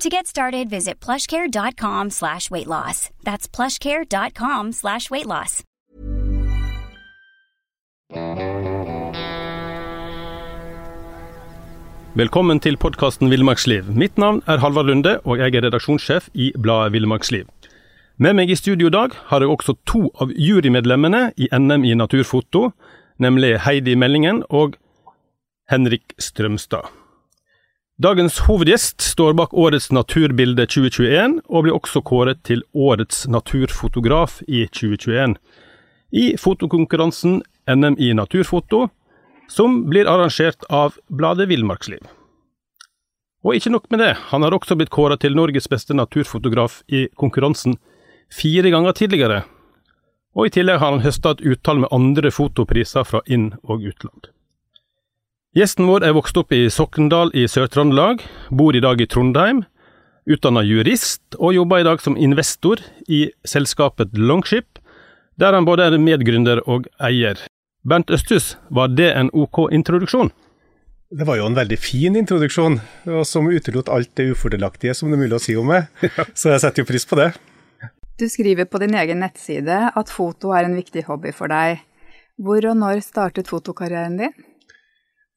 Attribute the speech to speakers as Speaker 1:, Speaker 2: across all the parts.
Speaker 1: To get started, visit plushcare.com slash weight loss. That's plushcare.com slash weight loss.
Speaker 2: Velkommen til podkasten Villmarksliv. Mitt navn er Halvard Lunde, og jeg er redaksjonssjef i bladet Villmarksliv. Med meg i studio i dag har jeg også to av jurymedlemmene i NM i naturfoto, nemlig Heidi Meldingen og Henrik Strømstad. Dagens hovedgjest står bak årets Naturbilde 2021, og blir også kåret til årets naturfotograf i 2021. I fotokonkurransen NM i naturfoto, som blir arrangert av bladet Villmarksliv. Og ikke nok med det, han har også blitt kåret til Norges beste naturfotograf i konkurransen fire ganger tidligere, og i tillegg har han høsta et utall med andre fotopriser fra inn- og utland. Gjesten vår er vokst opp i Sokndal i Sør-Trøndelag, bor i dag i Trondheim, utdanna jurist og jobber i dag som investor i selskapet Longship, der han både er medgründer og eier. Bernt Østhus, var det en ok introduksjon?
Speaker 3: Det var jo en veldig fin introduksjon, som utelot alt det ufordelaktige som det er mulig å si om meg, så jeg setter jo pris på det.
Speaker 4: Du skriver på din egen nettside at foto er en viktig hobby for deg. Hvor og når startet fotokarrieren din?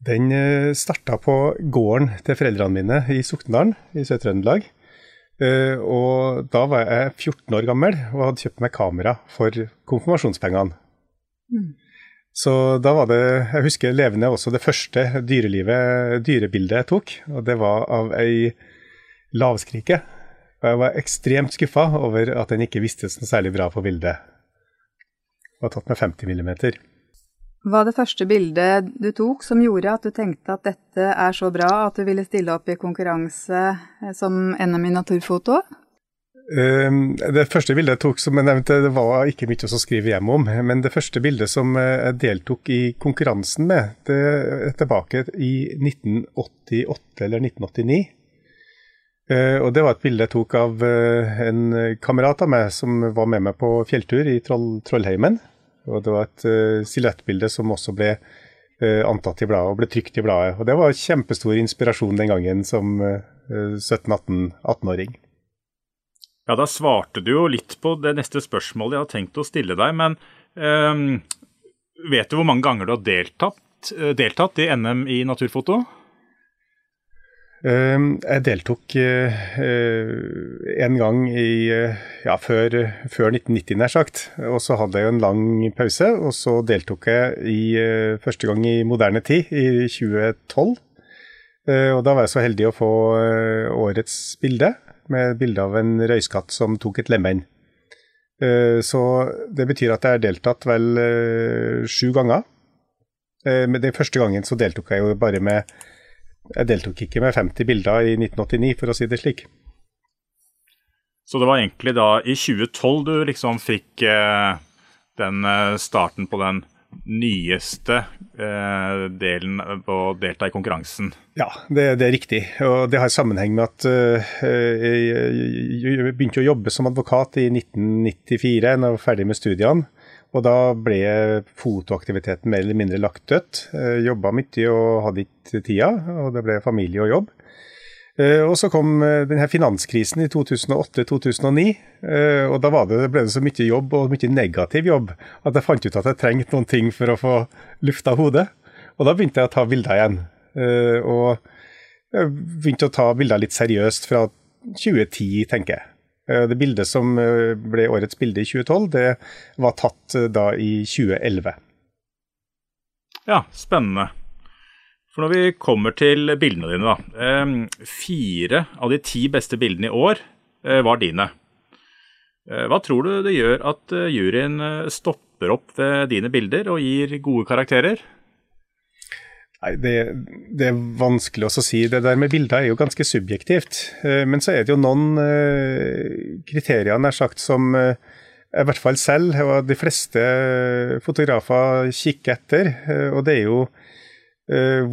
Speaker 3: Den starta på gården til foreldrene mine i Soknedalen i Sør-Trøndelag. Og da var jeg 14 år gammel og hadde kjøpt meg kamera for konfirmasjonspengene. Mm. Så da var det Jeg husker levende også det første dyrelivet, dyrebildet jeg tok. Og det var av ei lavskrike. Og jeg var ekstremt skuffa over at den ikke vistes noe særlig bra på bildet. Det var tatt med 50 millimeter.
Speaker 4: Var det første bildet du tok som gjorde at du tenkte at dette er så bra at du ville stille opp i konkurranse som NM i naturfoto?
Speaker 3: Det første bildet jeg tok, som jeg nevnte, det var ikke mye å skrive hjem om. Men det første bildet som jeg deltok i konkurransen med, det er tilbake i 1988 eller 1989. Og det var et bilde jeg tok av en kamerat av meg som var med meg på fjelltur i Troll Trollheimen. Og det var et silhuettbilde som også ble antatt i bladet og ble trykt i bladet. Og det var kjempestor inspirasjon den gangen som 17-18-18-åring.
Speaker 5: Ja, da svarte du jo litt på det neste spørsmålet jeg har tenkt å stille deg. Men øh, vet du hvor mange ganger du har deltatt, deltatt i NM i naturfoto?
Speaker 3: Uh, jeg deltok uh, en gang i, ja, før, før, 1990, nær sagt. Og så hadde jeg en lang pause. Og så deltok jeg i, første gang i moderne tid, i 2012. og da var jeg så heldig å få årets bilde med bilde av en røyskatt som tok et lemen. Så det betyr at jeg har deltatt vel sju ganger. Men den første gangen så deltok jeg jo bare med Jeg deltok ikke med 50 bilder i 1989, for å si det slik.
Speaker 5: Så det var egentlig da i 2012 du liksom fikk eh, den starten på den nyeste eh, delen på å delta i konkurransen?
Speaker 3: Ja, det, det, er riktig. Og det har sammenheng med at eh, jeg begynte å jobbe som advokat i 1994, da jeg var ferdig med studiene. Og da ble fotoaktiviteten mer eller mindre lagt dødt. Jobba mye og hadde ikke tida, og det ble familie og jobb. Og så kom denne finanskrisen i 2008-2009, og da det, ble det så mye jobb og mye negativ jobb at jeg fant ut at jeg trengte noen ting for å få lufta hodet. Og da begynte jeg å ta bilder igjen. Og jeg begynte å ta bilder litt seriøst fra 2010, tenker jeg. Det bildet som ble årets bilde i 2012, det var tatt da i 2011.
Speaker 5: Ja, spennende. For når vi kommer til bildene dine, da. Fire av de ti beste bildene i år var dine. Hva tror du det gjør at juryen stopper opp ved dine bilder og gir gode karakterer?
Speaker 3: Nei, det, det, er vanskelig å si. Det der med bilder er jo ganske subjektivt. Men så er det jo noen kriterier nær sagt, som i hvert fall selv og de fleste fotografer kikker etter. Og det er jo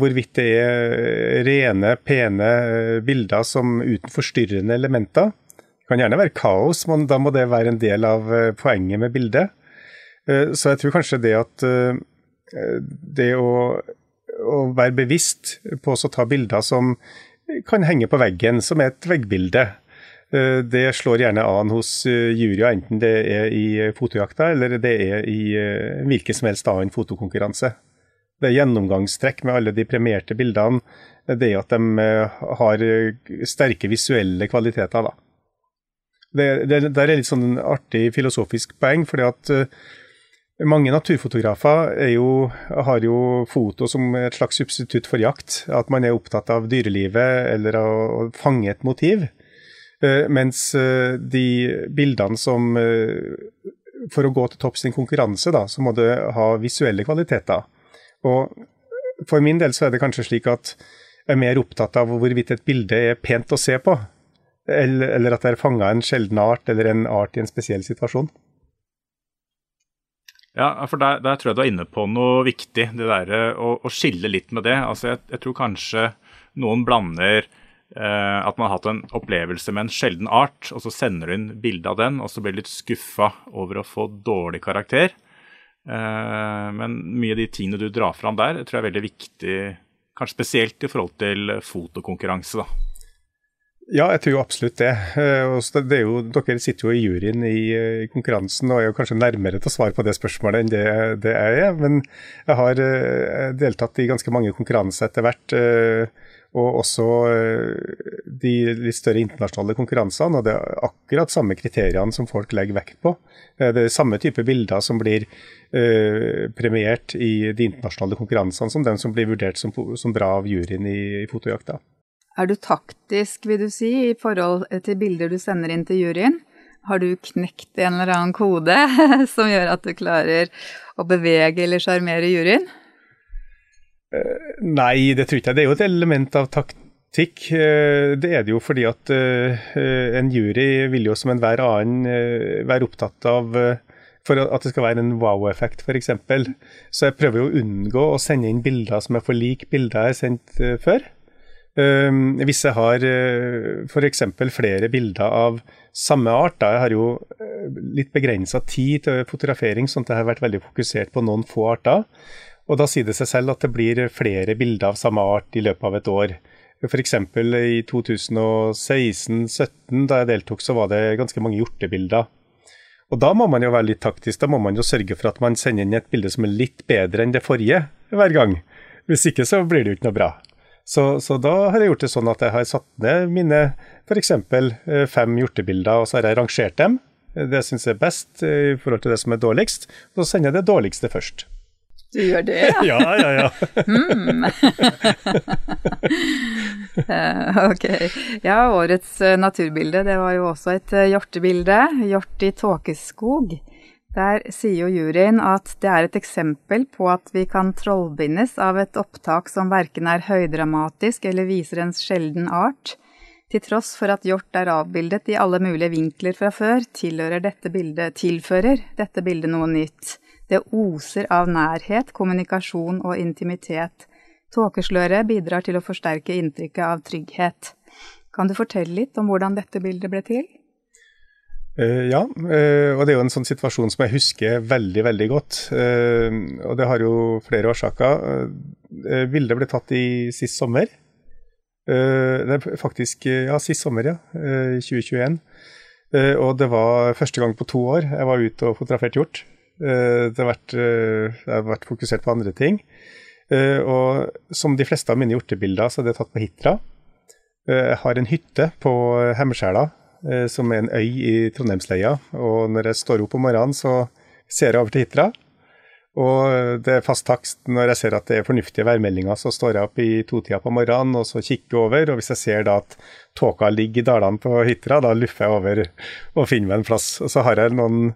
Speaker 3: hvorvidt det er rene, pene bilder som uten forstyrrende elementer. Det kan gjerne være kaos, men da må det være en del av poenget med bildet. Så jeg tror kanskje det at det å å være bevisst på å ta bilder som kan henge på veggen, som er et veggbilde. Eh, det slår gjerne an hos eh, juryer, enten det er i fotojakta eller det er i eh, hvilken som helst annen fotokonkurranse. Det er gjennomgangstrekk med alle de premierte bildene, det er at de har sterke visuelle kvaliteter. Da. Det, det, det er litt sånn artig filosofisk poeng, fordi at mange naturfotografer jo, har jo foto som et slags substitutt for jakt. At man er opptatt av dyrelivet eller å, å fange et motiv. Uh, mens uh, de bildene som uh, For å gå til topps i en konkurranse, da, så må det ha visuelle kvaliteter. Og for min del så er det kanskje slik at jeg er mer opptatt av hvorvidt et bilde er pent å se på, eller, eller at det er fanga en sjelden art eller en art i en spesiell situasjon.
Speaker 5: Ja, for der, der, tror jeg du er inne på noe viktig, det derre å, å, skille litt med det. Altså, jeg, jeg tror kanskje noen blander eh, at man har hatt en opplevelse med en sjelden art, og så sender du inn bilde av den, og så blir du litt skuffa over å få dårlig karakter. Eh, men mye av de tingene du drar fram der, tror jeg er veldig viktig, kanskje spesielt i forhold til fotokonkurranse. da.
Speaker 3: Ja, jeg tror absolutt det. Eh, det jo, dere sitter jo i juryen i, i, konkurransen og er jo kanskje nærmere til å svare på det spørsmålet enn det, det jeg er. Men jeg har uh, deltatt i ganske mange konkurranser etter hvert. Og også de litt større internasjonale konkurransene. Og det er akkurat samme kriteriene som folk legger vekt på. det er samme type bilder som blir premiert i de internasjonale konkurransene som dem som blir vurdert som, som bra av juryen i, i fotojakta.
Speaker 4: Er du taktisk, vil du si, i forhold til bilder du sender inn til juryen? Har du knekt en eller annen kode som gjør at du klarer å bevege eller sjarmere juryen?
Speaker 3: Uh, nei, det tror ikke jeg. Det er jo et element av taktikk. Uh, det er det jo fordi at uh, en jury vil jo som enhver annen være opptatt av for at det skal være en wow-effekt, f.eks. Så jeg prøver jo å unngå å sende inn bilder som er for lik bilder jeg har sendt før. Ehm, hvis jeg har uh, f.eks. flere bilder av samme art, da jeg har jo eh, litt begrensa tid til fotografering, sånn at jeg har vært veldig fokusert på noen få arter. Og da sier det seg selv at det blir flere bilder av samme art i løpet av et år. F.eks. i 2016-2017, da jeg deltok, så var det ganske mange hjortebilder. Og da må man jo være litt taktisk. Da må man jo sørge for at man sender inn et bilde som er litt bedre enn det forrige hver gang. Hvis ikke så blir det jo ikke noe bra. Så, så, da har jeg gjort det sånn at jeg har satt ned mine f.eks. Eh, fem hjortebilder, og så har jeg rangert dem. Det jeg er best eh, i forhold til det som er dårligst, så sender jeg det dårligste først.
Speaker 4: Du gjør det,
Speaker 3: ja? ja, ja, ja.
Speaker 4: mm. ok. Ja, årets naturbilde, det var jo også et hjortebilde. Hjort i tåkeskog. Der sier jo juryen at det er et eksempel på at vi kan trollbindes av et opptak som verken er høydramatisk eller viser en sjelden art. Til tross for at hjort er avbildet i alle mulige vinkler fra før, dette bildet, tilfører dette bildet noe nytt. Det oser av nærhet, kommunikasjon og intimitet. Tåkesløret bidrar til å forsterke inntrykket av trygghet. Kan du fortelle litt om hvordan dette bildet ble til?
Speaker 3: Uh, ja, uh, og det er jo en sånn situasjon som jeg husker veldig, veldig godt. Uh, og det har jo flere årsaker. bildet ble tatt i sist sommer. det er faktisk Ja, sist sommer, ja. 2021. og det var første gang på to år jeg var ute og fotograferte hjort. det har vært, jeg har vært fokusert på andre ting. og som de fleste av mine hjortebilder, så er det tatt på Hitra. Jeg har en hytte på Hemmerskjæla som er en øy i Trondheimsleia. Og når jeg står opp om morgenen, så ser jeg over til Hitra. Og det er fast takst når jeg ser at det er fornuftige værmeldinger, så står jeg opp i totida på morgenen og så kikker over. Og hvis jeg ser da at tåka ligger i dalene på Hitra, da luffer jeg over og finner meg en plass. Og så har jeg noen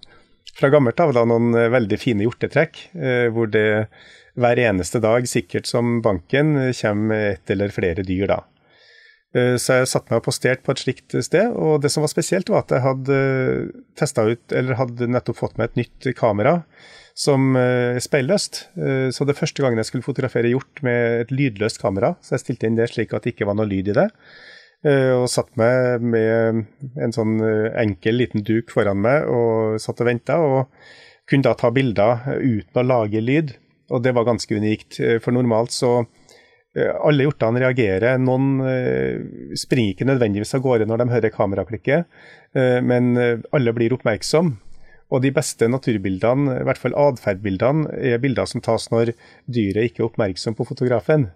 Speaker 3: fra gammelt av da noen veldig fine hjortetrekk, eh, hvor det hver eneste dag, sikkert som banken, kommer et eller flere dyr da. Eh, så jeg satte meg og posterte på et slikt sted, og det som var spesielt, var at jeg hadde testa ut, eller hadde nettopp fått meg et nytt kamera som er eh, speilløst. Eh, så det første gangen jeg skulle fotografere hjort med et lydløst kamera, så jeg stilte inn det slik at det ikke var noe lyd i det. Eh, og satt meg med en sånn enkel liten duk foran meg og satt og venta. Og kunne da ta bilder uten å lage lyd, og det var ganske unikt. For normalt så alle hjortene reagerer. Noen springer ikke nødvendigvis av gårde når de hører kameraklikket, men alle blir oppmerksomme. Og de beste naturbildene, i hvert fall atferdbildene, er bilder som tas når dyret ikke er oppmerksom på fotografen.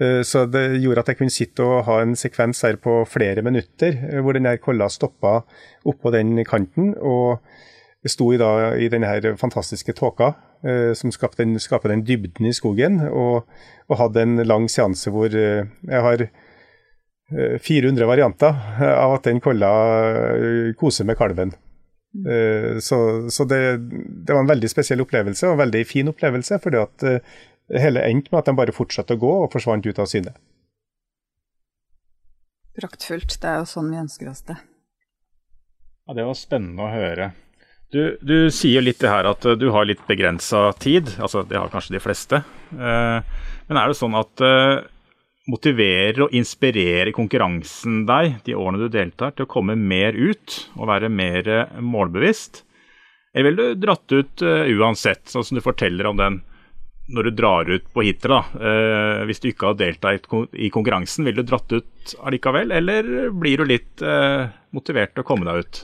Speaker 3: Eh, så det gjorde at jeg kunne sitte og ha en sekvens her på flere minutter, hvor hvor denne kolla stoppa oppå den kanten. og sto i, da, i denne her fantastiske tåka eh, som skapte den, skapte den dybden i skogen, og, og, hadde en lang seanse hvor jeg har 400 varianter av at den kolla koser med kalven. Eh, så, så det, det, var en veldig spesiell opplevelse, og en veldig fin opplevelse. fordi at det eh, hele endte med at de bare fortsatte å gå og forsvant ut av syne.
Speaker 4: Praktfullt. Det er jo sånn vi ønsker oss det.
Speaker 5: Ja, Det var spennende å høre. Du, du sier litt det her at eh, du har litt begrensa tid. altså Det har kanskje de fleste. Men er det sånn at motiverer og inspirerer konkurransen deg de årene du deltar, til å komme mer ut og være mer eh, målbevisst? Eller ville du dratt ut uansett, sånn som du forteller om den når du drar ut på Hitra? da. hvis du ikke har deltatt i konkurransen, ville du dratt ut allikevel? Eller blir du litt motivert til å komme deg ut?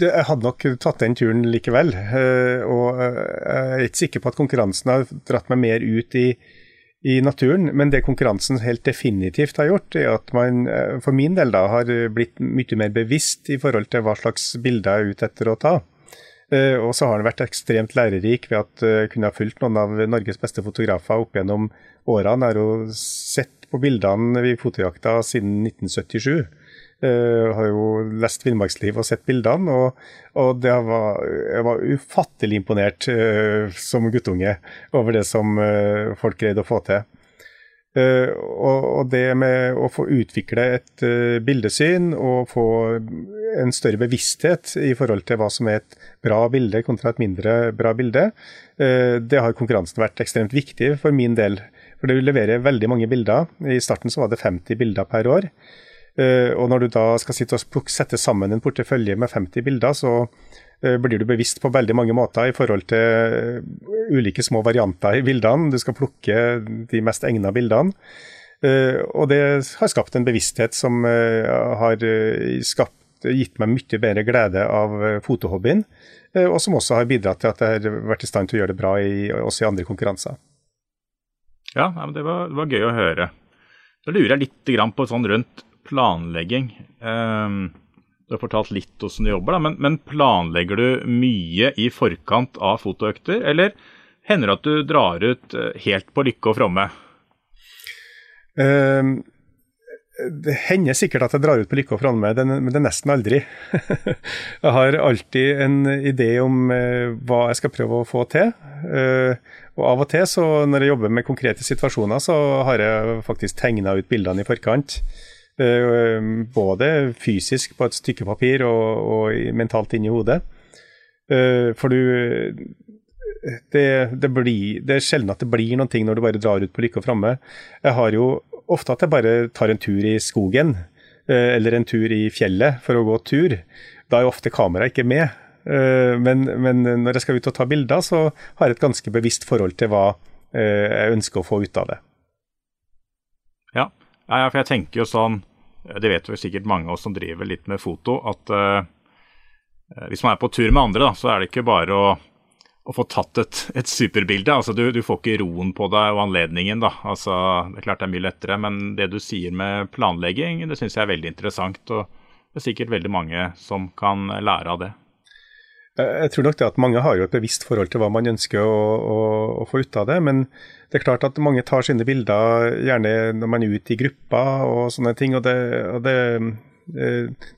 Speaker 3: Jeg hadde nok tatt den turen likevel. Og jeg er ikke sikker på at konkurransen har dratt meg mer ut i i naturen. Men det konkurransen helt definitivt har gjort, er at man eh, for min del da har blitt mye mer bevisst i forhold til hva slags bilder jeg er ute etter å ta. Eh, og så har den vært ekstremt lærerik ved at jeg kunne ha fulgt noen av Norges beste fotografer opp gjennom årene. Jeg har jo sett på bildene vi fotojakta siden 1977. Uh, har jo lest Villmarksliv og sett bildene, og, og var, jeg var ufattelig imponert uh, som guttunge over det som uh, folk greide å få til. Og, og, det med å få utvikle et bildesyn og få en større bevissthet i forhold til hva som er et bra bilde kontra et mindre bra bilde, det har konkurransen vært ekstremt viktig for min del. For det leverer veldig mange bilder. I starten så var det 50 bilder per år. Uh, og når du da skal sitte og sette sammen en portefølje med 50 bilder, så uh, blir du bevisst på veldig mange måter i forhold til uh, ulike små varianter i bildene. Du skal plukke de mest egna bildene. og det har skapt en bevissthet som har skapt, gitt meg mye bedre glede av fotohobbyen, og som også har bidratt til at jeg har vært i stand til å gjøre det bra i, også i andre konkurranser.
Speaker 5: Ja, det var, det var gøy å høre. Da lurer jeg litt på sånn rundt planlegging. Um, du har fortalt litt hvordan du jobber, da, men, men, planlegger du mye i forkant av fotoøkter, eller hender det at du drar ut eh, helt på lykke og fromme?
Speaker 3: Um, det hender sikkert at jeg drar ut på lykke og fromme, men det er nesten aldri. jeg har alltid en idé om uh, hva jeg skal prøve å få til. Uh, og av og til, så når jeg jobber med konkrete situasjoner, så har jeg faktisk tegna ut bildene i forkant. Eh, både fysisk på et stykke papir og, og mentalt inni hodet. Eh, for du det, det, blir, det, er sjelden at det blir noen ting når du bare drar ut på lykke og framme. Jeg har jo ofte at jeg bare tar en tur i skogen, eh, eller en tur i fjellet for å gå tur. Da er jo ofte kameraet ikke med. Men, men, når jeg skal ut og ta bilder, så har jeg et ganske bevisst forhold til hva jeg ønsker å få ut av det.
Speaker 5: Ja, ja, for jeg tenker jo sånn, det vet jo sikkert mange av oss som driver litt med foto, at uh, hvis man er på tur med andre, da, så er det ikke bare å, å få tatt et, et superbilde. Altså, du, du, får ikke roen på deg og anledningen. da. Altså, det er klart det er mye lettere, men det du sier med planlegging, det syns jeg er veldig interessant. og Det er sikkert veldig mange som kan lære av det.
Speaker 3: Jeg tror nok det at mange har jo et bevisst forhold til hva man ønsker å, å, å, få ut av det. Men det er klart at mange tar sine bilder gjerne når man er ute i grupper og sånne ting. og det, og det eh,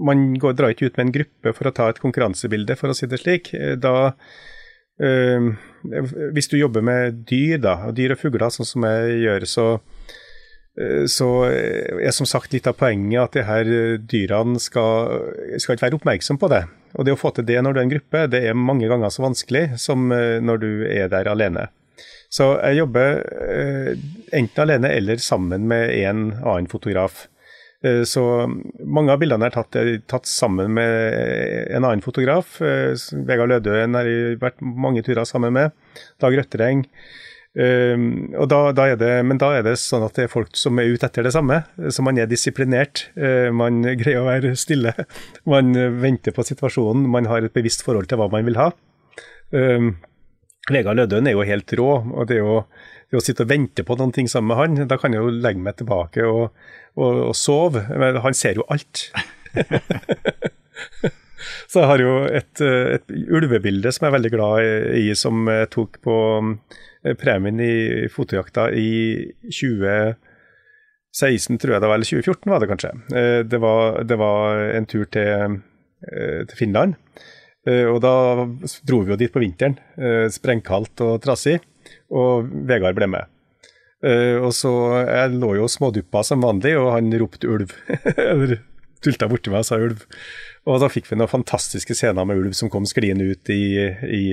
Speaker 3: Man går, drar ikke ut med en gruppe for å ta et konkurransebilde, for å si det slik. Da Uh, hvis du jobber med dyr, da, dyr og fugler, sånn som jeg gjør, så, så er som sagt litt av poenget at de her dyrene skal, skal ikke være oppmerksom på det. Og det å få til det når du er en gruppe, det er mange ganger så vanskelig som uh, når du er der alene. Så jeg jobber enten alene eller sammen med en annen fotograf. Eh, så mange av bildene er tatt, er tatt, sammen med en annen fotograf. Eh, Vegard Lødøen har jeg vært mange turer sammen med. Dag Røttereng. Eh, og da, da det, men da er det sånn at det er folk som er ute etter det samme. Så man er disiplinert. Man greier å være stille. Man venter på situasjonen. Man har et bevisst forhold til hva man vil ha. Vegard Lødøen er jo helt rå. og det jo det å sitte og vente på noen ting sammen med han, da kan jeg jo legge meg tilbake og, og, og sove. Men han ser jo alt. Så jeg har jo et, et, ulvebilde som jeg er veldig glad i, som jeg tok på eh, premien i fotojakta i 2016, tror jeg det var, eller 2014 var det kanskje. Eh, det var, det var en tur til, eh, til Finland. Og da dro vi jo dit på vinteren. Sprengkaldt og trassig og Vegard ble med. Og så Jeg lå jo småduppa som vanlig, og han ropte ulv. Eller tulta borti meg og sa ulv. Og da fikk vi noen fantastiske scener med ulv som kom skliende ut i, i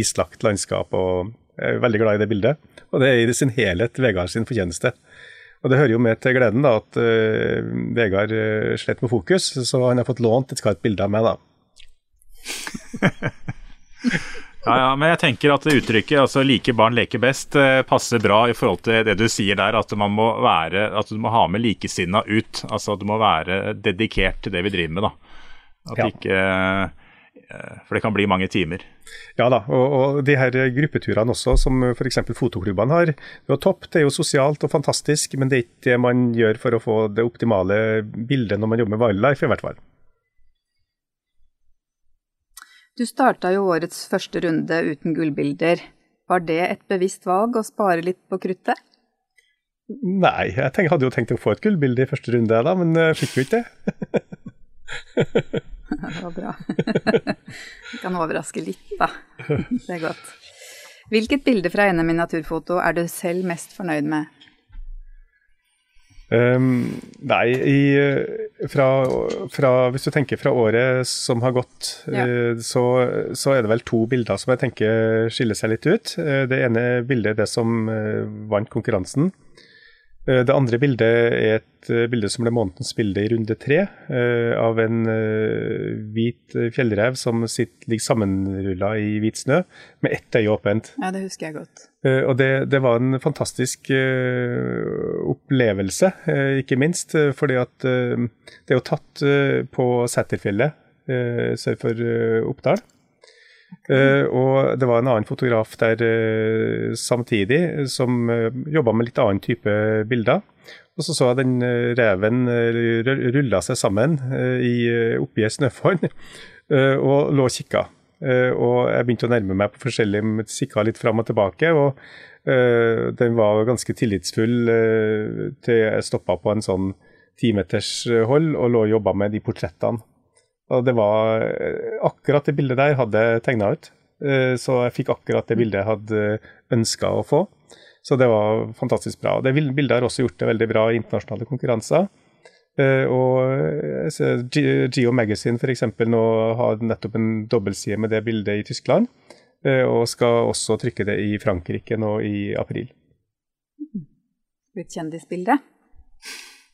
Speaker 3: islagt landskap. og Jeg er veldig glad i det bildet. Og det er i sin helhet Vegard sin fortjeneste. Og det hører jo med til gleden da, at uh, Vegard uh, slett med fokus, så han har fått lånt et skarpt bilde av meg, da.
Speaker 5: Ja, ja, men jeg tenker at uttrykket altså 'like barn leker best' eh, passer bra i forhold til det du sier der, at man må være, at du må ha med likesinna ut. Altså at du må være dedikert til det vi driver med. da. At ja. ikke eh, For det kan bli mange timer.
Speaker 3: Ja da, og, og de her gruppeturene også, som f.eks. fotoklubbene har. Det er topp, det er jo sosialt og fantastisk, men det er ikke det man gjør for å få det optimale bildet når man jobber med wildlife, i hvert fall.
Speaker 4: Du starta jo årets første runde uten gullbilder. Var det et bevisst valg å spare litt på kruttet?
Speaker 3: Nei, jeg tenk, hadde jo tenkt å få et gullbilde i første runde, da, men jeg fikk jo ikke det.
Speaker 4: det var bra. Det kan overraske litt, da. Det er godt. Hvilket bilde fra NM i naturfoto er du selv mest fornøyd med?
Speaker 3: Um, nei, i, fra, fra, hvis du tenker fra året som har gått, ja. uh, så, så, er det vel to bilder som jeg tenker skiller seg litt ut. Uh, det ene bildet er det som uh, vant konkurransen. Eh, det andre bildet er et eh, bilde som ble månedens bilde i runde tre, eh, av en hvit fjellrev som sitter, ligger sammenrulla i hvit snø, med ett øye åpent.
Speaker 4: Ja, det husker jeg godt.
Speaker 3: Og det, det var en fantastisk opplevelse, ikke minst. Fordi at det er jo tatt på Sæterfjellet sør for Oppdal. Uh, og det var en annen fotograf der uh, samtidig som uh, eh, jobba med litt annen type bilder. Og så så jeg den uh, reven rulla seg sammen i, oppi ei snøfonn og lå og kikka. og jeg begynte å nærme meg på forskjellige kikka litt fram og tilbake. og den var ganske tillitsfull til jeg stoppa på en sånn timetershold og lå og jobba med de portrettene. Og det var eh, akkurat det bildet der hadde jeg tegna ut. Eh, så jeg fikk akkurat det bildet jeg hadde ønska å få. Så det var fantastisk bra. Det bildet har også gjort det veldig bra i internasjonale konkurranser. Eh, og Geo Magazine f.eks. nå har nettopp en dobbeltside med det bildet i Tyskland. Og skal også trykke det i Frankrike nå i april.
Speaker 4: Litt kjendisbilde?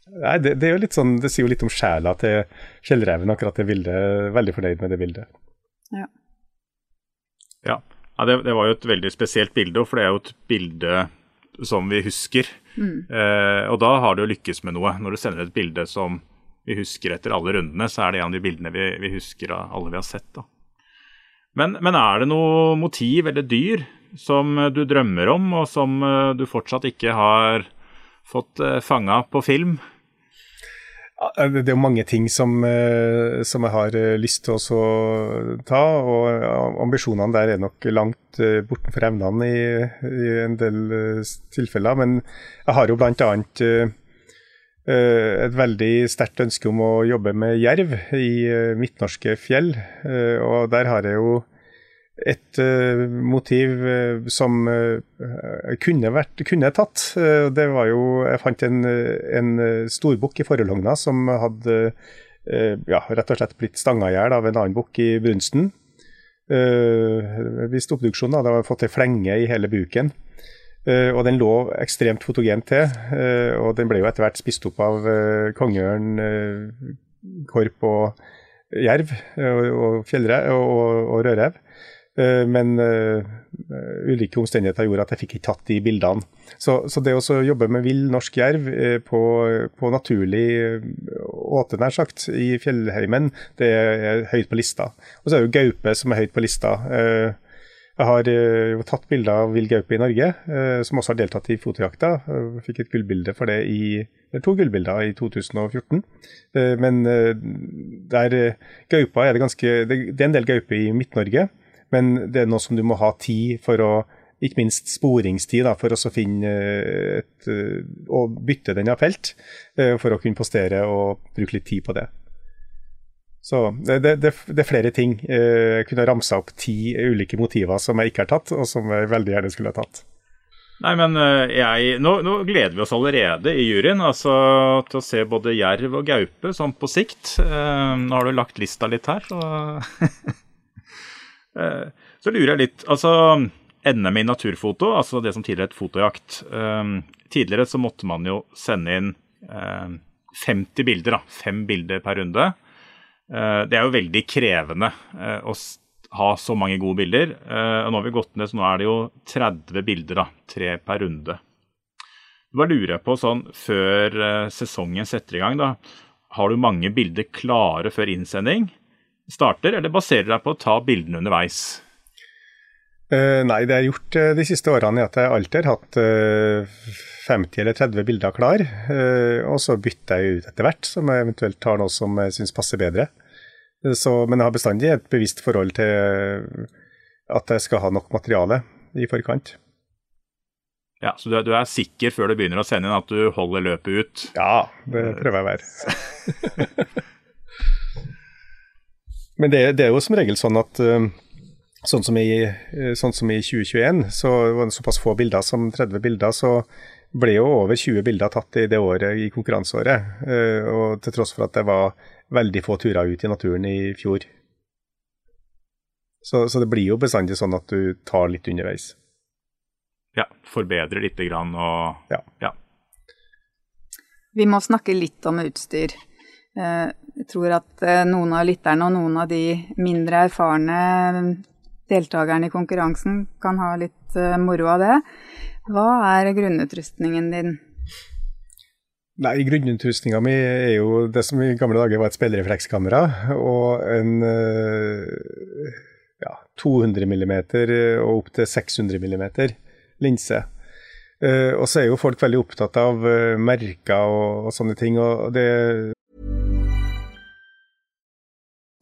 Speaker 3: Nei, det, det, er jo litt sånn, det sier jo litt om sjela til Kjellreven, akkurat det bildet. Veldig fornøyd med det bildet.
Speaker 4: Ja.
Speaker 5: ja. ja det, det, var jo et veldig spesielt bilde, for det er jo et bilde som vi husker. Mm. Eh, og da har du jo lykkes med noe. Når du sender et bilde som vi husker etter alle rundene, så er det en av de bildene vi, vi husker av alle vi har sett. da. Men, men, er det noe motiv eller dyr som du drømmer om, og som du fortsatt ikke har fått fanga på film?
Speaker 3: Det er jo mange ting som, eh, som jeg har eh, lyst til å ta, og ambisjonene der er nok langt eh, bortenfor evnene i, i, en del tilfeller. Men jeg har jo bl.a. et veldig sterkt ønske om å jobbe med jerv i midtnorske fjell. Og der har jeg jo et uh, motiv uh, som uh, kunne vært kunne tatt. det var jo Jeg fant en, en storbukk i Forhålogna som hadde ja, rett og slett blitt stanga i hjel av en annen bukk i brunsten. Hvis obduksjon hadde fått ei flenge i hele buken. og den lå ekstremt fotogent til. og den ble jo etter hvert spist opp av kongeørn, korp og jerv og, og fjellrev og, og rødrev. Eh, men uh, ulike omstendigheter gjorde at jeg fikk ikke tatt de bildene. Så, så det å jobbe med vill norsk jerv uh, på, på, naturlig åte, nær sagt, i fjellheimen, det er høyt på lista. Og så er det jo gaupe som er høyt på lista. Jeg har jo tatt bilder av vill gaupe i Norge, som også har deltatt i fotojakta. Jeg fikk et gullbilde for det i to gullbilder i 2014. Men der gaupa er det ganske Det er en del gaupe i Midt-Norge. Men det er noe som du må ha tid for å ikke minst sporingstid da, for å finne et, og bytte den av felt, eh, for å kunne postere og bruke litt tid på det. Så det, det, det, er flere ting. Eh, jeg kunne ramsa opp ti ulike motiver som jeg ikke har tatt, og som jeg veldig gjerne skulle ha tatt.
Speaker 5: Nei, men eh, jeg, nå, nå, gleder vi oss allerede i juryen altså, til å se både jerv og gaupe sånn på sikt. nå har du lagt lista litt her, så Eh, så lurer jeg litt Altså, NM i naturfoto, altså det som tidligere het fotojakt. Eh, tidligere så måtte man jo sende inn 50 eh, bilder, da. Fem bilder per runde. Det er jo veldig krevende å ha så mange gode bilder. Nå har vi gått ned, så nå er det jo 30 bilder, da. Tre per runde. Hva lurer jeg på sånn før sesongen setter i gang, da. Har du mange bilder klare før innsending? Starter, eller baserer deg på å ta bildene underveis?
Speaker 3: Uh, nei, det jeg har gjort uh, de siste årene, er at jeg alltid har hatt uh, 50 eller 30 bilder klar. og så bytter jeg ut etter hvert, som jeg eventuelt tar noe som jeg syns passer bedre. Så, men jeg har bestandig et bevisst forhold til at jeg skal ha nok materiale i forkant.
Speaker 5: Ja, Så du, du er sikker før du begynner å sende inn at du holder løpet ut?
Speaker 3: Ja, det prøver jeg å være. Men det, det, er jo som regel sånn at uh, sånn, som i, uh, sånn som i 2021, så var det såpass få bilder som 30 bilder, så ble jo over 20 bilder tatt i det året i konkurranseåret. Uh, og til tross for at det var veldig få turer ut i naturen i fjor. Så, så det blir jo bestandig sånn at du tar litt underveis.
Speaker 5: Ja, forbedrer lite grann og
Speaker 3: ja.
Speaker 5: ja.
Speaker 4: Vi må snakke litt om utstyr. Eh, jeg tror at eh, noen av lytterne og noen av de mindre erfarne deltakerne i konkurransen kan ha litt eh, moro av det. Hva er grunnutrustningen din?
Speaker 3: Nei, Grunnutrustninga mi er jo det som i gamle dager var et speilreflekskamera og en ja, 200 mm og opp til 600 mm linse. Og så er jo folk veldig opptatt av merker og, og, sånne ting. og det,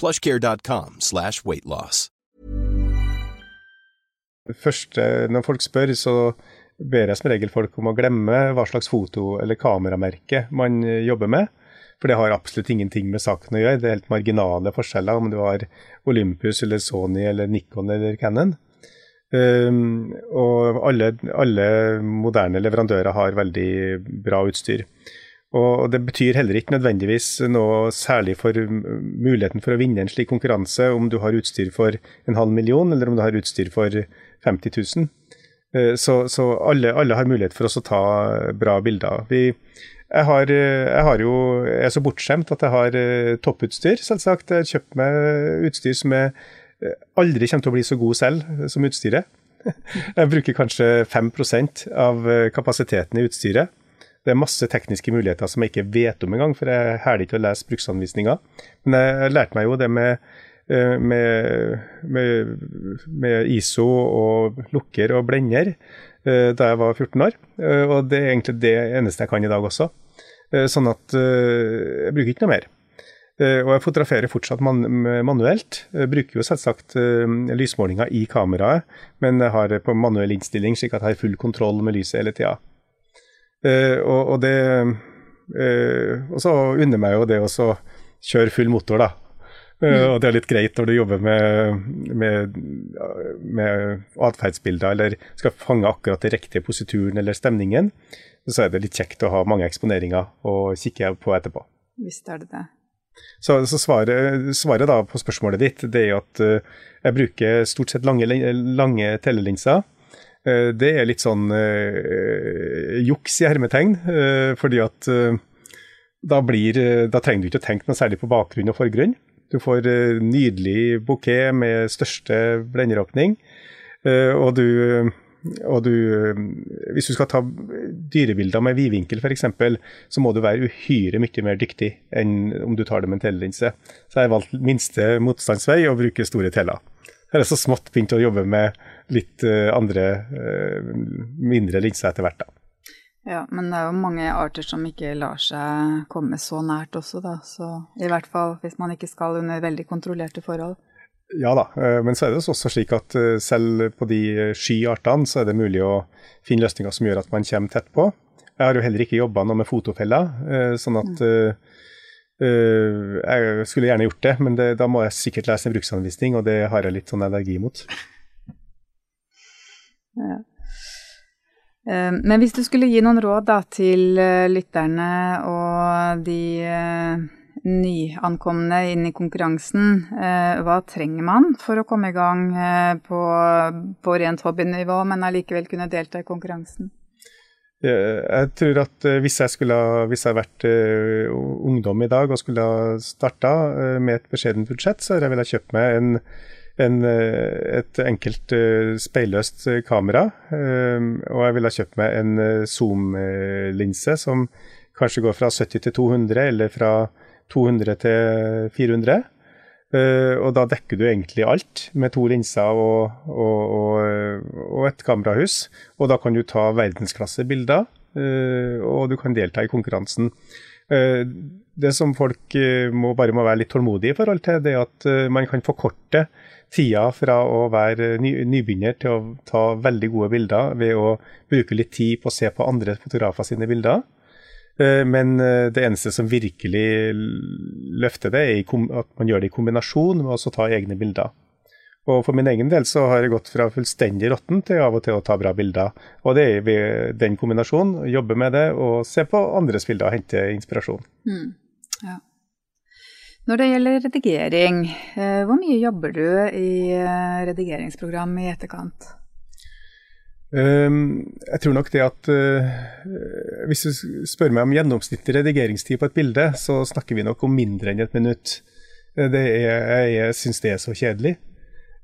Speaker 6: plushcare.com slash weightloss.
Speaker 3: Først når folk spør, så ber jeg som regel folk om å glemme hva slags foto- eller kameramerke man jobber med. For det har absolutt ingenting med saken å gjøre. Det er helt marginale forskjeller om du har Olympus eller Sony eller Nikon eller Cannon. Um, og alle, alle, moderne leverandører har veldig bra utstyr. Og Det betyr heller ikke nødvendigvis noe særlig for muligheten for å vinne en slik konkurranse om du har utstyr for en halv million eller om du har utstyr for 50 000. Uh, så, så alle, alle, har mulighet for oss å ta bra bilder. Vi, jeg, har, jeg, har, jo, jeg er så bortskjemt at jeg har uh, topputstyr, selvsagt. Jeg har kjøpt meg utstyr som jeg aldri kommer til å bli så god selv som utstyret. Jeg bruker kanskje 5% av kapasiteten i utstyret. Det er masse tekniske muligheter som jeg ikke vet om engang, for jeg hæler ikke å lese bruksanvisninger. Men jeg lærte meg jo det med, eh, med, med, med ISO og lukker og blender eh, da jeg var 14 år. Eh, og det er egentlig det eneste jeg kan i dag også. Sånn at jeg bruker ikke noe mer. Og jeg fotograferer fortsatt man manuelt. Jeg bruker jo selvsagt lysmålinger i kameraet, men jeg har på manuell innstilling, slik at jeg har full kontroll med lyset hele tida. Uh, og, og, det uh, Og så unner meg jo det å kjøre full motor, da. Uh, mm. Og det er litt greit når du jobber med, med, med atferdsbilder eller skal fange akkurat den riktige posituren eller stemningen. Så er det litt kjekt å ha mange eksponeringer å kikke på etterpå.
Speaker 4: Visst er det det.
Speaker 3: Så, så svaret, svaret, da på spørsmålet ditt det er at jeg bruker stort sett lange, lange telelinser. Eh, det er litt sånn uh, juks i hermetegn, uh, fordi at da, blir, da, trenger du ikke å tenke noe særlig på bakgrunn og forgrunn. Du får nydelig bukett med største blenderåpning, og du og du, hvis du skal ta dyrebilder med vidvinkel f.eks., så må du være uhyre mye mer dyktig enn om du tar det med en telelinse. Så jeg har valgt minste motstandsvei og bruker store teller. Jeg har så smått begynt å jobbe med litt uh, andre, uh, mindre linser etter hvert, da.
Speaker 4: Ja, men det er jo mange arter som ikke lar seg komme så nært også, da. Så i hvert fall hvis man ikke skal under veldig kontrollerte forhold.
Speaker 3: Ja da, uh, men så er det også slik at selv på de sky artene så er det mulig å finne løsninger som gjør at man kommer tett på. Jeg har jo heller ikke jobba noe med fotofeller, sånn at mm. jeg skulle gjerne gjort det, men det, da må jeg sikkert lese en bruksanvisning, og det har jeg litt sånn allergi mot.
Speaker 4: Ja. Eh, men hvis du skulle gi noen råd da, til eh, lytterne og de eh, nyankomne inn i konkurransen, hva trenger man for å komme i gang på, på rent hobbynivå, men allikevel kunne delta i konkurransen?
Speaker 3: Jeg tror at hvis jeg skulle hvis jeg vært ungdom i dag og skulle ha starta med et beskjedent budsjett, så ville jeg kjøpt meg en en, eh, et enkelt uh, speilløst eh, kamera. Um, og jeg ville ha kjøpt meg en zoom-linse som kanskje går fra 70 til 200, eller fra 200 til 400. Uh, og da dekker du egentlig alt med to linser og, og, og, og et kamerahus. Og da kan du ta verdensklassebilder, og du kan delta i konkurransen. det som folk må, bare må være litt tålmodige i forhold til, det er at man kan forkorte tida fra å være ny, nybegynner til å ta veldig gode bilder ved å bruke litt tid på å se på andre fotografer sine bilder. Eh, men eh, det eneste som virkelig løfter det, er at man gjør det i kombinasjon med å ta egne bilder. Og For min egen del så har jeg gått fra fullstendig råtten til av og til å ta bra bilder. Og det er ved den kombinasjonen, jobbe med det og se på andres bilder og hente inspirasjon. Mm.
Speaker 4: Når det gjelder redigering, eh, hvor mye jobber du i eh, redigeringsprogram i etterkant?
Speaker 3: Um, jeg tror nok det at uh, Hvis du spør meg om gjennomsnittlig redigeringstid på et bilde, så snakker vi nok om mindre enn et minutt. Det er, jeg syns det er så kjedelig.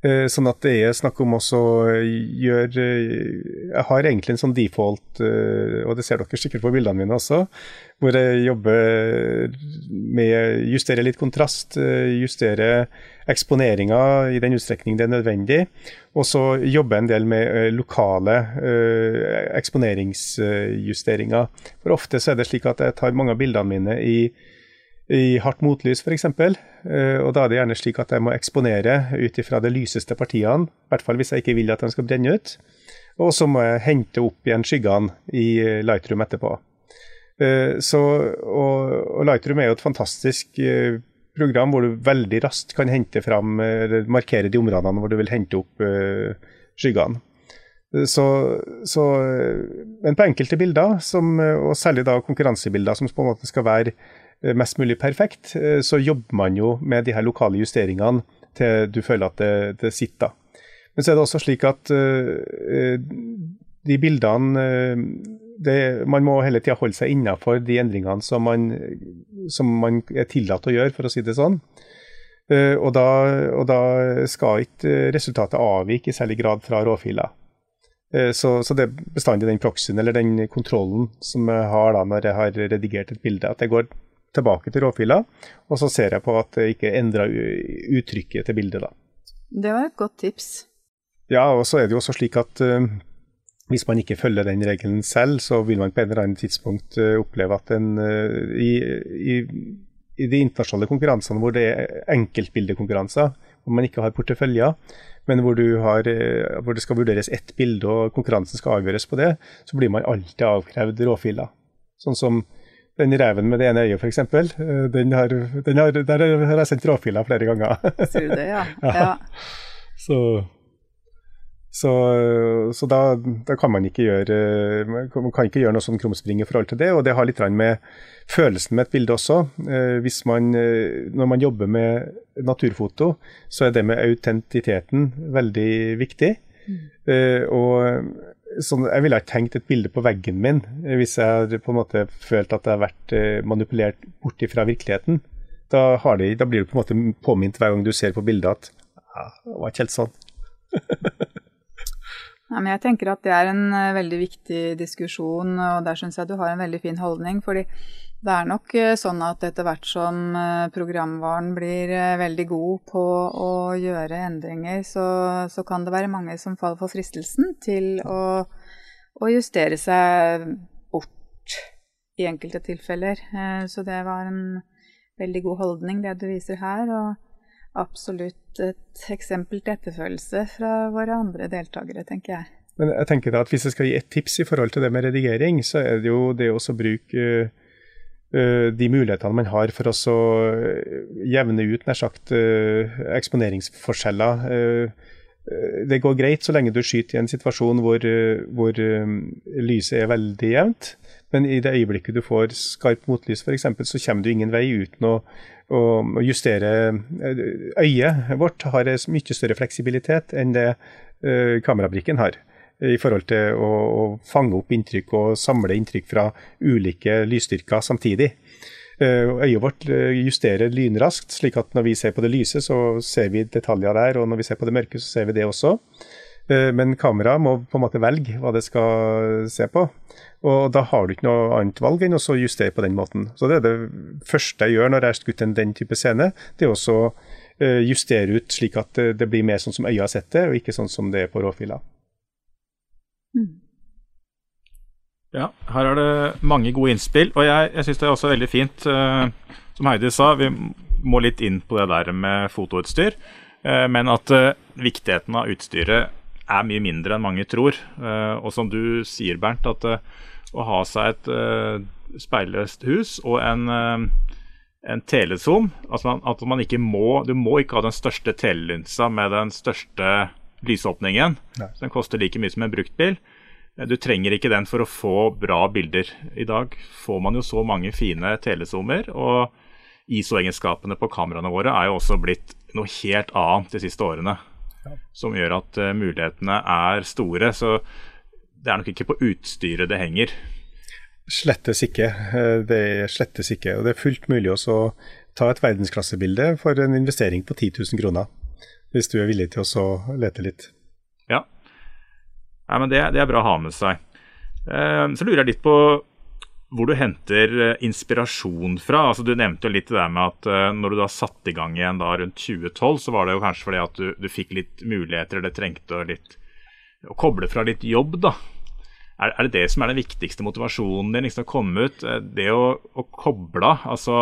Speaker 3: Uh, sånn at det er snakk om også gjøre Jeg har egentlig en sånn default, og det ser dere sikkert på bildene mine også, hvor jeg jobber med justere litt kontrast, justere eksponeringa i den utstrekning det er nødvendig. Og så jobbe en del med eh, lokale eksponeringsjusteringer. For ofte så er det slik at jeg tar mange av bildene mine i i hardt motlys f.eks. Og da er det gjerne slik at jeg må eksponere ut ifra de lyseste partiene, i hvert fall hvis jeg ikke vil at de skal brenne ut. Og så må jeg hente opp igjen skyggene i Lightroom etterpå. Så, og, og Lightroom er jo et fantastisk program hvor du veldig raskt kan hente fram, eller markere de områdene hvor du vil hente opp skyggene. Så, så, men på enkelte bilder, som, og særlig da konkurransebilder som på en måte skal være Eh, mest mulig perfekt, eh, så jobber man jo med de her lokale justeringene til du føler at det, det sitter. Men så er det også slik at uh, de bildene det, Man må hele tida holde seg innafor de endringene som man, som man, er tillatt å gjøre, for å si det sånn. Og, da, og, da, skal ikke resultatet avvike i særlig grad fra råfiler. Så, så, det er bestandig den proxyen eller den kontrollen som jeg har da når jeg har redigert et bilde, at det går tilbake til råfila, og så ser jeg på at det ikke endrer uttrykket til bildet. da.
Speaker 4: Det var et godt tips.
Speaker 3: Ja, og så er det jo også slik at uh, hvis man ikke følger den regelen selv, så vil man på et eller annet tidspunkt uh, oppleve at en uh, i, i, i, de internasjonale konkurransene hvor det er enkeltbildekonkurranser, hvor man ikke har porteføljer, men hvor, har, hvor, det skal vurderes ett bilde og konkurransen skal avgjøres på det, så blir man alltid avkrevd råfiler. Sånn som den reven med det ene øyet, f.eks. Eh, den har, den har, der har jeg sendt råfiler flere ganger.
Speaker 4: Sier du det, ja. ja.
Speaker 3: Så, så, så da, da, kan man ikke gjøre man kan ikke gjøre noe sånn krumspring i forhold til det. Og det har litt med følelsen med et bilde også. Eh, hvis man, eh, når man jobber med naturfoto, så er det med autentisiteten veldig viktig. Mm. Og sånn, Jeg ville ikke tenkt et bilde på veggen min hvis jeg hadde på en måte følt at det har vært eh, manipulert bort fra virkeligheten. Da, de, da, blir du på en måte påminnet hver gang du ser på bildet at ja, det var ikke helt sånn.
Speaker 4: ja, men jeg tenker at det er en uh, veldig viktig diskusjon, og der syns jeg du har en veldig fin holdning. fordi det er nok uh, sånn at etter hvert som uh, programvaren blir veldig god på å gjøre endringer, så, så, kan det være mange som faller for fristelsen til å, å justere seg bort i enkelte tilfeller. Så det var en veldig god holdning, det du viser her. Og absolutt et eksempel til etterfølgelse fra våre andre deltakere, tenker jeg.
Speaker 3: Men jeg tenker da at Hvis jeg skal gi et tips i forhold til det med redigering, så er det jo det å bruke Eh, de mulighetene man har for å eh, jevne ut nær sagt eh, eksponeringsforskjeller. Det går greit så lenge du skyter i en situasjon hvor, hvor lyset er veldig jevnt. Men i det øyeblikket du får skarpt motlys f.eks., så kommer du ingen vei uten å, å, justere Øyet vårt har mye større fleksibilitet enn det kamerabrikken har i forhold til å, å, fange opp inntrykk og samle inntrykk fra ulike lysstyrker samtidig. Eh, øyet vårt eh, justerer lynraskt, slik at når vi ser på det lyse, så ser vi detaljer der, og når vi ser på det mørke, så ser vi det også. Eh, men kameraet må på en måte velge hva det skal se på. Og da har du ikke noe annet valg enn å justere på den måten. Så det er det første jeg gjør når jeg har skutt en den type scene. Det er også justere ut slik at det blir mer sånn som øyet har sett det, og ikke sånn som det er på råfila.
Speaker 5: Mm. Ja, her er det mange gode innspill. Og jeg, jeg syns det er også veldig fint, uh, som Heidi sa, vi må litt inn på det der med fotoutstyr. Uh, men at uh, viktigheten av utstyret er mye mindre enn mange tror. og som du sier, Bernt, at å ha seg et speilløst hus og en, en telezoom altså At man ikke må Du må ikke ha den største telelinsa med den største lysåpningen. Nei. Den koster like mye som en bruktbil. bil. du trenger ikke den for å få bra bilder. I dag får man jo så mange fine telesommer, og ISO-egenskapene på kameraene våre er jo også blitt noe helt annet de siste årene. Ja. Som gjør at uh, mulighetene er store. Så det er nok ikke på utstyret det henger.
Speaker 3: Slettes ikke. Eh, det er slettes ikke. Og det er fullt mulig å ta et verdensklassebilde for en investering på 10 000 kroner hvis du er villig til å lete litt.
Speaker 5: Ja, Nei, men det, det, er bra å ha med seg. Eh, så lurer jeg litt på hvor du henter eh, inspirasjon fra. Altså, du nevnte jo litt det der med at eh, når du da satte i gang igjen da rundt 2012, så var det jo kanskje fordi at du, du fikk litt muligheter, eller trengte litt å koble fra litt jobb, da. Er, er, det det som er den viktigste motivasjonen din, liksom å komme ut? Eh, det å, å koble. Altså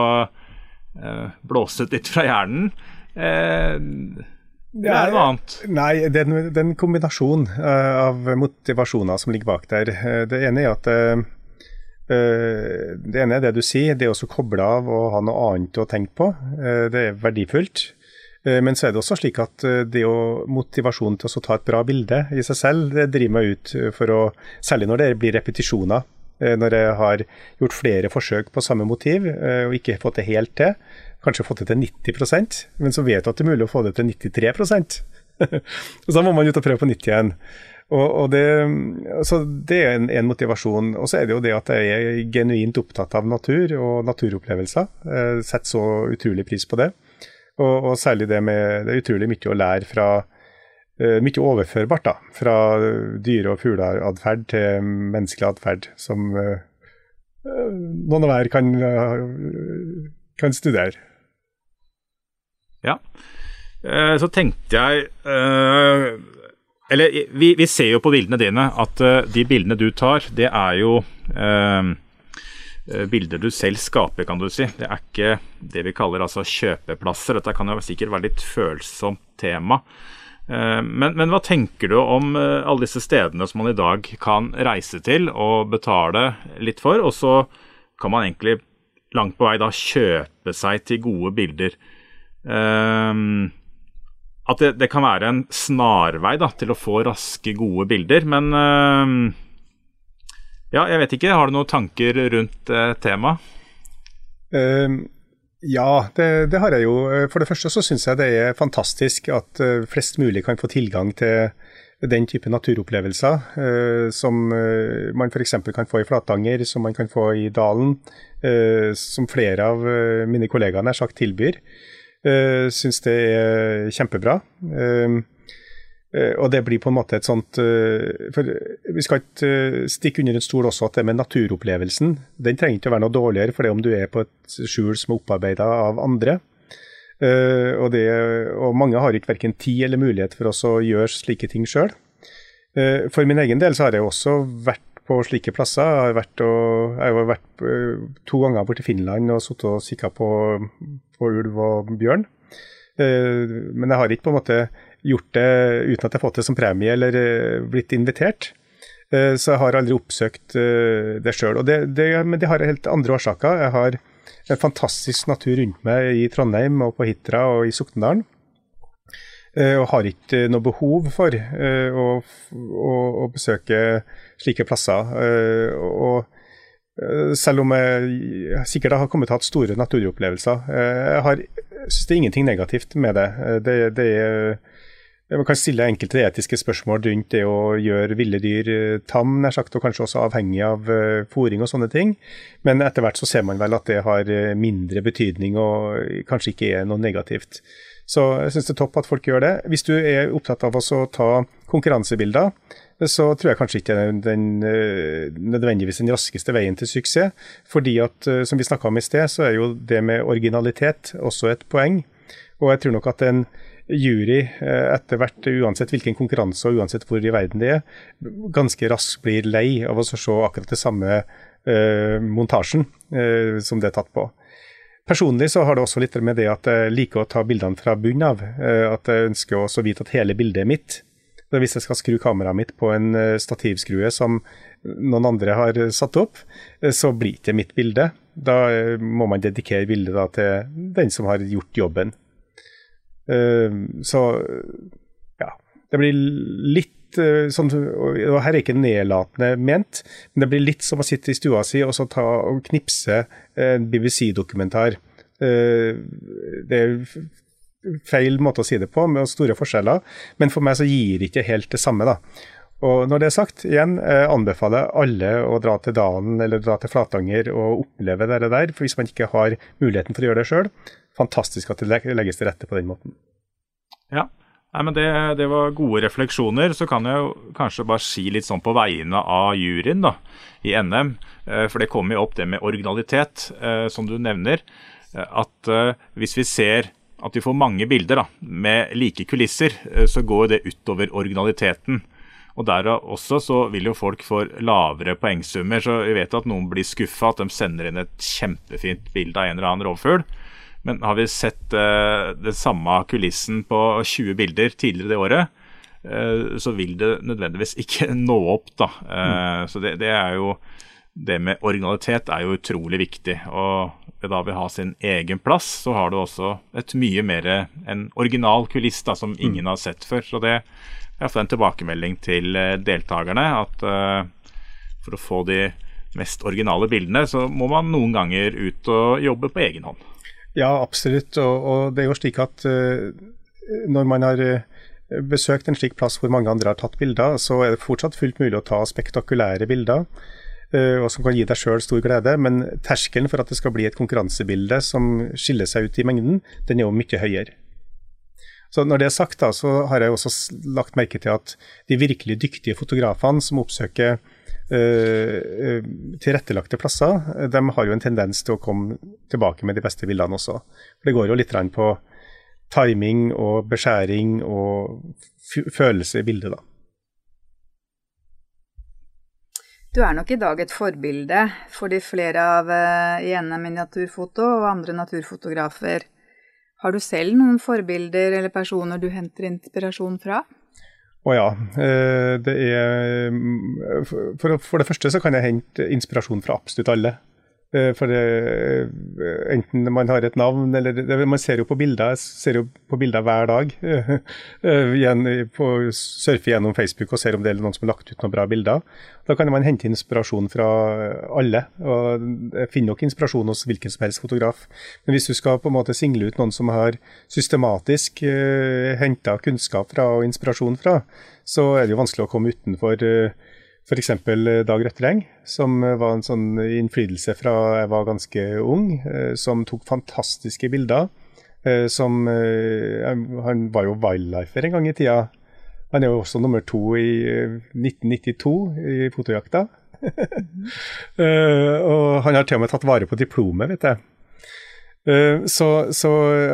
Speaker 5: ut litt fra hjernen. Det er noe annet.
Speaker 3: Nei, det er en kombinasjon av motivasjoner som ligger bak der. Det ene er at det ene er det du sier, det å koble av og ha noe annet å tenke på. Det er verdifullt. Eh, men så er det også slik at eh, det å motivasjonen til å ta et bra bilde i seg selv, det driver meg ut for å Særlig når det blir repetisjoner. Eh, når jeg har gjort flere forsøk på samme motiv og ikke fått det helt til. Kanskje fått det til 90% men så vet du at det er mulig å få det til 93 og Så må man ut og prøve på nytt igjen. Og, og det, så det er en, en motivasjon. Og så er det jo det at jeg er genuint opptatt av natur og naturopplevelser. Jeg setter så utrolig pris på det. Og, og, særlig det med Det er utrolig mye å lære fra uh, Mye overførbart, da. Fra dyre- og fugleatferd til menneskelig atferd, som uh, noen hver kan, kan studere.
Speaker 5: Ja. Så tenkte jeg Eller vi, vi, ser jo på bildene dine at de bildene du tar, det er jo Eh, bilder du selv skaper, kan du si. Det er ikke det vi kaller altså kjøpeplasser. Dette kan jo sikkert være litt følsomt tema. Eh, men, men, hva tenker du om eh, alle disse stedene som man i dag kan reise til og betale litt for, og så kan man egentlig langt på vei da kjøpe seg til gode bilder? At det, det kan være en snarvei da, til å få raske, gode bilder, men ja, jeg vet ikke. Har du noen tanker rundt uh, temaet?
Speaker 3: Uh, ja, det, det, har jeg jo. For det første så syns jeg det er fantastisk at uh, flest mulig kan få tilgang til den type naturopplevelser uh, som uh, man f.eks. kan få i Flatanger, som man kan få i Dalen, uh, som flere av mine kollegaer nær sagt tilbyr. Uh, syns det er kjempebra. Uh, uh, og det blir på en måte et sånt uh, For vi skal ikke stikke under en stol også at det med naturopplevelsen, den trenger ikke å være noe dårligere for det om du er på et skjul som er opparbeida av andre. Og, det, og, mange har ikke verken tid eller mulighet for oss å gjøre slike ting sjøl. For min egen del så har jeg også vært på slike plasser. Jeg har vært, og, jeg har vært to ganger borti Finland og sittet og kikka på, på ulv og bjørn. Men jeg har ikke på en måte gjort det uten at jeg har fått det som premie eller eh, blitt invitert. Eh, så jeg har aldri oppsøkt eh, det sjøl. Men det har helt andre årsaker. Jeg har en fantastisk natur rundt meg i Trondheim og på Hitra og i Soknedalen. Og har ikke noe behov for å, å, å besøke slike plasser. Og selv om jeg sikkert har kommet til å ha hatt store naturopplevelser. Jeg har, synes det er ingenting negativt med det. Det, det er man kan stille enkelte etiske spørsmål rundt det å gjøre ville dyr eh, tam, nær sagt, og kanskje også avhengig av fôring og sånne ting. Men etter hvert så ser man vel at det har eh, mindre betydning og kanskje ikke er noe negativt. Så jeg syns det er topp at folk gjør det. Hvis du er opptatt av å ta konkurransebilder, så tror jeg kanskje ikke er den, nødvendigvis den raskeste veien til suksess. Fordi at, som vi snakka om i sted, så er jo det med originalitet også et poeng. Og jeg tror nok at en jury eh, etter hvert, uansett hvilken konkurranse og uansett hvor i verden det er, ganske raskt blir lei av å se akkurat det samme uh, montasjen uh, som det er tatt på. Personlig så har det også litt med det at jeg liker å ta bildene fra bunnen av. At jeg ønsker også å vite at hele bildet er mitt. Hvis jeg skal skru kameraet mitt på en stativskrue som noen andre har satt opp, så blir det ikke mitt bilde. Da må man dedikere bildet til den som har gjort jobben. Eh, så ja. Det blir litt eh, sånn og Her er ikke nedlatende ment, men det blir litt som å sitte i stua si og så ta og knipse en BBC-dokumentar. Eh, det er feil måte å si det på, med store forskjeller, men for meg så gir det ikke helt det samme. da. Og når det er sagt, igjen anbefaler alle å dra til Dalen eller dra til Flatanger og oppleve det der. For hvis man ikke har muligheten for å gjøre det sjøl, fantastisk at det legges til rette på den måten.
Speaker 5: Ja, Nei, men det, det, var gode refleksjoner. Så kan jeg jo kanskje bare si litt sånn på vegne av juryen da, i NM. Eh, for det kommer jo opp det med originalitet, eh, som du nevner. Eh, at hvis vi ser at vi får mange bilder da, med like kulisser, så går det utover originaliteten. Og der også så vil jo folk få lavere poengsummer. Så vi vet at noen blir skuffa, at de sender inn et kjempefint bilde av en eller annen rovfugl. Men har vi sett eh, den samme kulissen på 20 bilder tidligere det året, eh, så vil det nødvendigvis ikke nå opp. da. Eh, mm. Så det, det, er jo Det med originalitet er jo utrolig viktig. Og ved da vi har sin egen plass, så har du også et mye mer en original kuliss da, som ingen mm. har sett før. Så det er iallfall en tilbakemelding til deltakerne at for å få de mest originale bildene, så må man noen ganger ut og jobbe på egen hånd.
Speaker 3: Ja, absolutt. Og, og det er jo slik at uh, når man har uh, besøkt en slik plass hvor mange andre har tatt bilder, så er det fortsatt fullt mulig å ta spektakulære bilder. Uh, og som kan gi deg sjøl stor glede, men terskelen for at det skal bli et konkurransebilde som skiller seg ut i mengden, den er jo mye høyere. Så Når det er sagt, da, så har jeg også lagt merke til at de virkelig dyktige fotografene som oppsøker uh, tilrettelagte plasser, de har jo en tendens til å komme tilbake med de beste bildene også. For Det går jo litt på timing og beskjæring og følelse i bildet, da.
Speaker 4: Du er nok i dag et forbilde for de flere av uh, eh, Miniatyrfoto og andre naturfotografer. Har du selv noen forbilder eller personer du henter inspirasjon fra?
Speaker 3: Å ja. Eh, det er mm, for, for, det første så kan jeg hente inspirasjon fra absolutt alle. Eh, for eh, enten man har et navn eller Man ser jo på bilder ser jo på bilder hver dag. På Surfer gjennom Facebook og ser om det er noen som har lagt ut noen bra bilder. Da kan man hente inspirasjon fra alle. og finner nok inspirasjon hos hvilken som helst fotograf. Men hvis du skal på en måte single ut noen som har systematisk henta kunnskap fra og inspirasjon fra, så er det jo vanskelig å komme utenfor F.eks. Eh, Dag Røttereng, som eh, var en sånn innflytelse fra jeg var ganske ung, eh, som tok fantastiske bilder. Som Han var jo wildlifer en gang i tida. Han er jo også nummer to i 1992 i fotojakta. og han har til og med tatt vare på diplomet, vet jeg. Eh, så, så,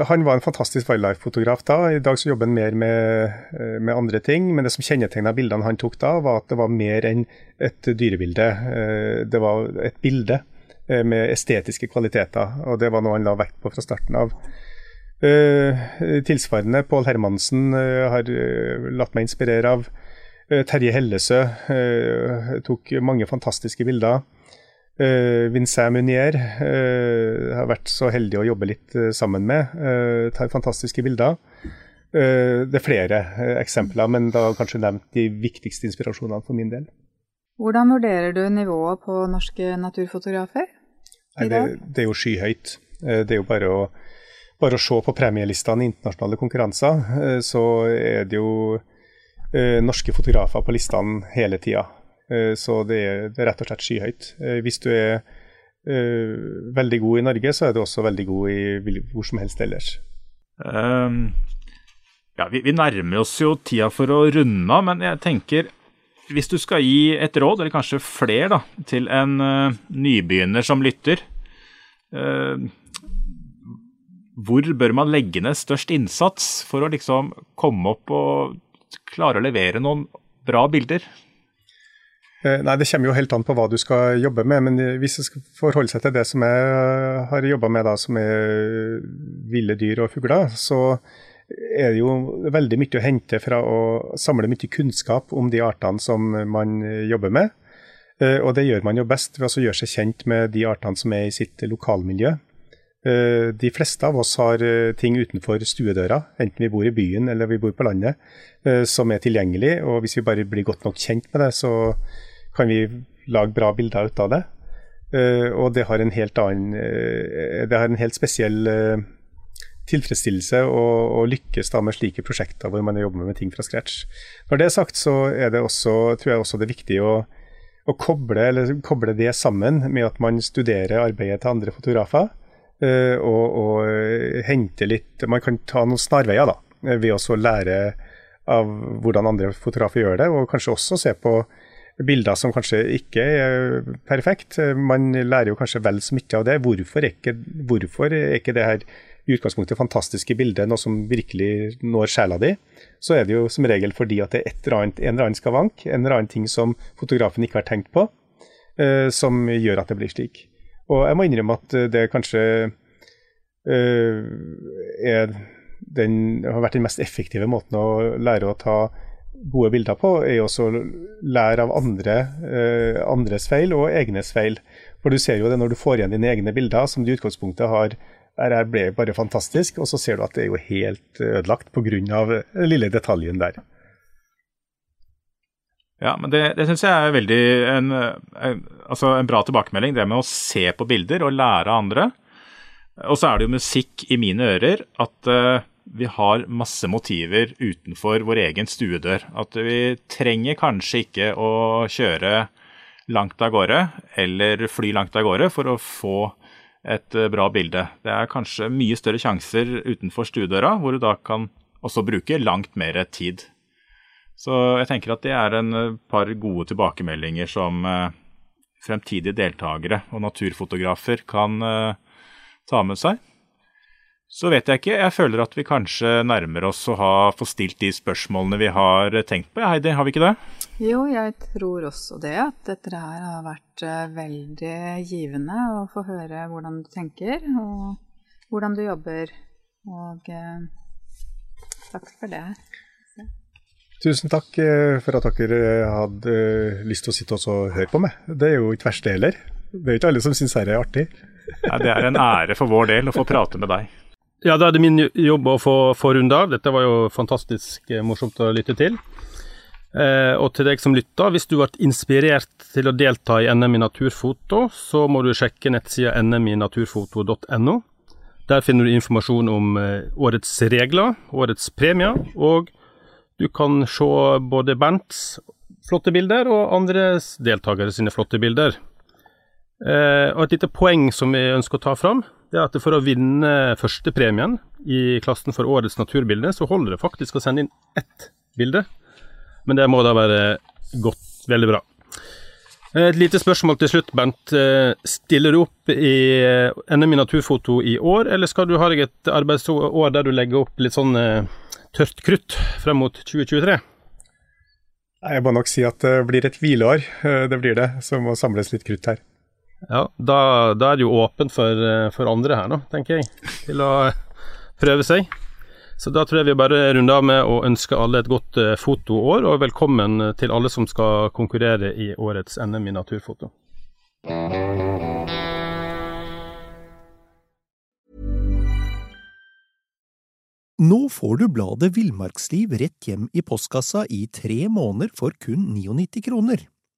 Speaker 3: han var en fantastisk wildlife-fotograf da. I dag så jobber han mer med, eh, med, andre ting. Men det som kjennetegna bildene han tok da, var at det var mer enn et dyrebilde. Eh, det var et bilde med estetiske kvaliteter, og det var noe han la vekt på fra starten av. Tilsvarende, Pål Hermansen har latt meg inspirere av. Terje Hellesø tok mange fantastiske bilder. Uh, Vincent Munier uh, har vært så heldig å jobbe litt uh, sammen med. Uh, tar fantastiske bilder. det er flere eksempler, men da kanskje nevnt de viktigste inspirasjonene for min del.
Speaker 4: Hvordan vurderer du nivået på norske naturfotografer
Speaker 3: i dag? Det, det, er jo skyhøyt. det er jo bare å, bare å se på premielistene i internasjonale konkurranser, så er det jo norske fotografer på listene hele tida. Eh, så det er, det er, rett og slett skyhøyt. Eh, hvis du er uh, veldig god i Norge, så er du også veldig god i hvor som helst ellers. Um,
Speaker 5: ja, vi, vi, nærmer oss jo tida for å runde av, men jeg tenker hvis du skal gi et råd, eller kanskje flere, da, til en uh, nybegynner som lytter uh, Hvor bør man legge ned størst innsats for å liksom komme opp og klare å levere noen bra bilder?
Speaker 3: Eh, nei, Det kommer jo helt an på hva du skal jobbe med. Men hvis jeg skal forholde seg til det som jeg har jobba med, da, som er ville dyr og fugler, så er det jo veldig mye å hente fra å samle mye kunnskap om de artene som man jobber med. Eh, og det gjør man jo best ved å gjøre seg kjent med de artene som er i sitt lokalmiljø. Eh, de fleste av oss har ting utenfor stuedøra, enten vi bor i byen eller vi bor på landet, som er tilgjengelig. Og hvis vi bare blir godt nok kjent med det, så kan vi lage bra bilder ut av det. Uh, og det har en helt annen uh, Det har en helt spesiell uh, tilfredsstillelse å, lykkes da med slike prosjekter hvor man jobber med ting fra scratch. Når det er sagt, så er det også, tror jeg også det er viktig å, å koble, koble, det sammen med at man studerer arbeidet til andre fotografer. Og, og, hente litt Man kan ta noen snarveier da, ved å lære av hvordan andre fotografer gjør det, og kanskje også se på bilder som kanskje ikke er perfekt. Man lærer jo kanskje vel så mye av det. Hvorfor er ikke, hvorfor er ikke det her i utgangspunktet fantastiske bildet noe som virkelig når sjela di? Så er det jo som regel fordi at det er eller annet, en eller annen skavank, en eller annen ting som fotografen ikke har tenkt på, uh, som gjør at det blir slik. Og jeg må innrømme at det kanskje kanskje er den, har vært den mest effektive måten å lære å ta gode bilder på, er også å lære av andre, andres feil og egnes feil. For du ser jo det når du får igjen dine egne bilder, som du i utgangspunktet har her ble bare fantastisk, og så ser du at det er jo helt ødelagt pga. den lille detaljen der.
Speaker 5: Ja, men det, det syns jeg er veldig en, en, altså en, bra tilbakemelding, det med å se på bilder og lære av andre. Og så er det jo musikk i mine ører at uh, vi har masse motiver utenfor vår egen stuedør. At vi trenger kanskje ikke å kjøre langt av gårde eller fly langt av gårde for å få et uh, bra bilde. Det er kanskje mye større sjanser utenfor stuedøra, hvor du da kan også bruke langt mer tid. Så jeg tenker at det er en eh, par gode tilbakemeldinger som eh, fremtidige deltakere og naturfotografer kan eh, ta med seg. Så vet jeg ikke. Jeg føler at vi kanskje nærmer oss å ha få stilt de spørsmålene vi har tenkt på. Heidi, har vi ikke det?
Speaker 4: Jo, jeg tror også det. At dette her har vært veldig givende å få høre hvordan du tenker, og hvordan du jobber. Og eh, takk for det.
Speaker 3: Tusen takk eh, for at dere eh, hadde eh, lyst til å sitte og høre på meg. Det er jo ikke verst, det heller. Det er ikke alle som syns dette er artig.
Speaker 5: Ja, det er en ære for vår del å få prate med deg.
Speaker 2: Ja, da er det min jobb å få, få runde av. Dette var jo fantastisk morsomt å lytte til. Eh, og til deg som lytter, hvis du ble inspirert til å delta i NM i naturfoto, så må du sjekke nettsida nminaturfoto.no. Der finner du informasjon om eh, årets regler, årets premier og du kan se både Bernts flotte bilder og andre deltakere sine flotte bilder. Eh, og Et lite poeng som vi ønsker å ta fram, det er at for å vinne førstepremien i klassen for årets naturbilde, så holder det faktisk å sende inn ett bilde. Men det må da være godt, veldig bra. Eh, et lite spørsmål til slutt, Bernt. Eh, stiller du opp i eh, NM i naturfoto i år, eller skal du ha deg et arbeidsår der du legger opp litt sånn tørt krutt frem mot 2023?
Speaker 3: Jeg må nok si at det blir et hvileår. Eh, det blir det, som må samles litt krutt her.
Speaker 2: Ja, da, da er det jo åpent for, eh, for, andre her, nå, tenker jeg, til å prøve seg. Så da tror jeg vi bare runder av med å ønske alle et godt eh, fotoår, og velkommen til alle som skal konkurrere i årets NM i naturfoto.
Speaker 7: Nå får du bladet Villmarksliv rett hjem i postkassa i tre måneder for kun 99 kroner.